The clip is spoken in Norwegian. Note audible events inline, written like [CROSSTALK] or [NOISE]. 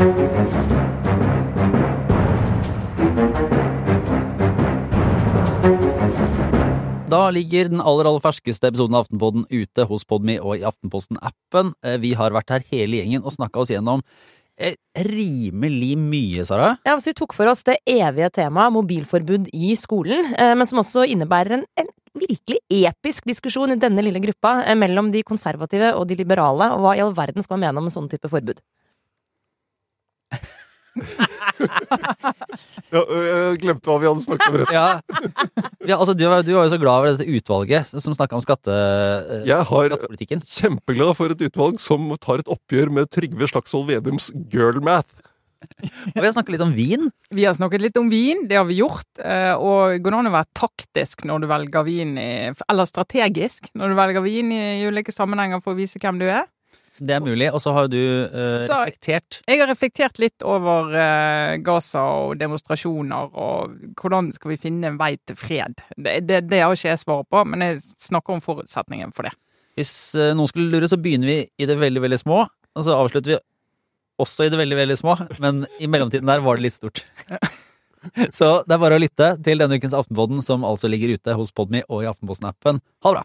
Da ligger den aller aller ferskeste episoden av Aftenpodden ute hos Podme og i Aftenposten-appen. Eh, Vi har vært her hele gjengen og snakka oss gjennom eh, rimelig mye, Sara. Ja, altså Vi tok for oss det evige temaet mobilforbud i skolen, eh, men som også innebærer en, en virkelig episk diskusjon i denne lille gruppa mellom de konservative og de liberale, og hva i all verden skal man mene om en sånn type forbud? Ja, jeg glemte hva vi hadde snakket om resten. Ja, ja altså du, var- du var jo så glad over dette utvalget som snakka om skatte, eh, Jeg har skattepolitikken. kjempeglad for et utvalg som tar et oppgjør med Trygve Slagsvold Vedums girlmath. Og vi har snakket litt om vin. Vi har snakket litt om vin, det har vi gjort. eh, Og går det an å være taktisk når du velger vin, i, eller strategisk når du velger vin i ulike sammenhenger for å vise hvem du er? Det er mulig. Og så har du uh, Så- reflektert. Jeg har reflektert litt over uh, Gaza og demonstrasjoner og hvordan skal vi finne en vei til fred. Det, det, det har ikke jeg svaret på, men jeg snakker om forutsetningen for det. Hvis uh, noen skulle lure, så begynner vi i det veldig, veldig små, og så avslutter vi også i det veldig, veldig små, men i mellomtiden der var det litt stort. [LAUGHS] Så det er bare å lytte til denne ukens Aftenpodden, som altså ligger ute hos Podme og i Aftenposten-appen. Ha det bra!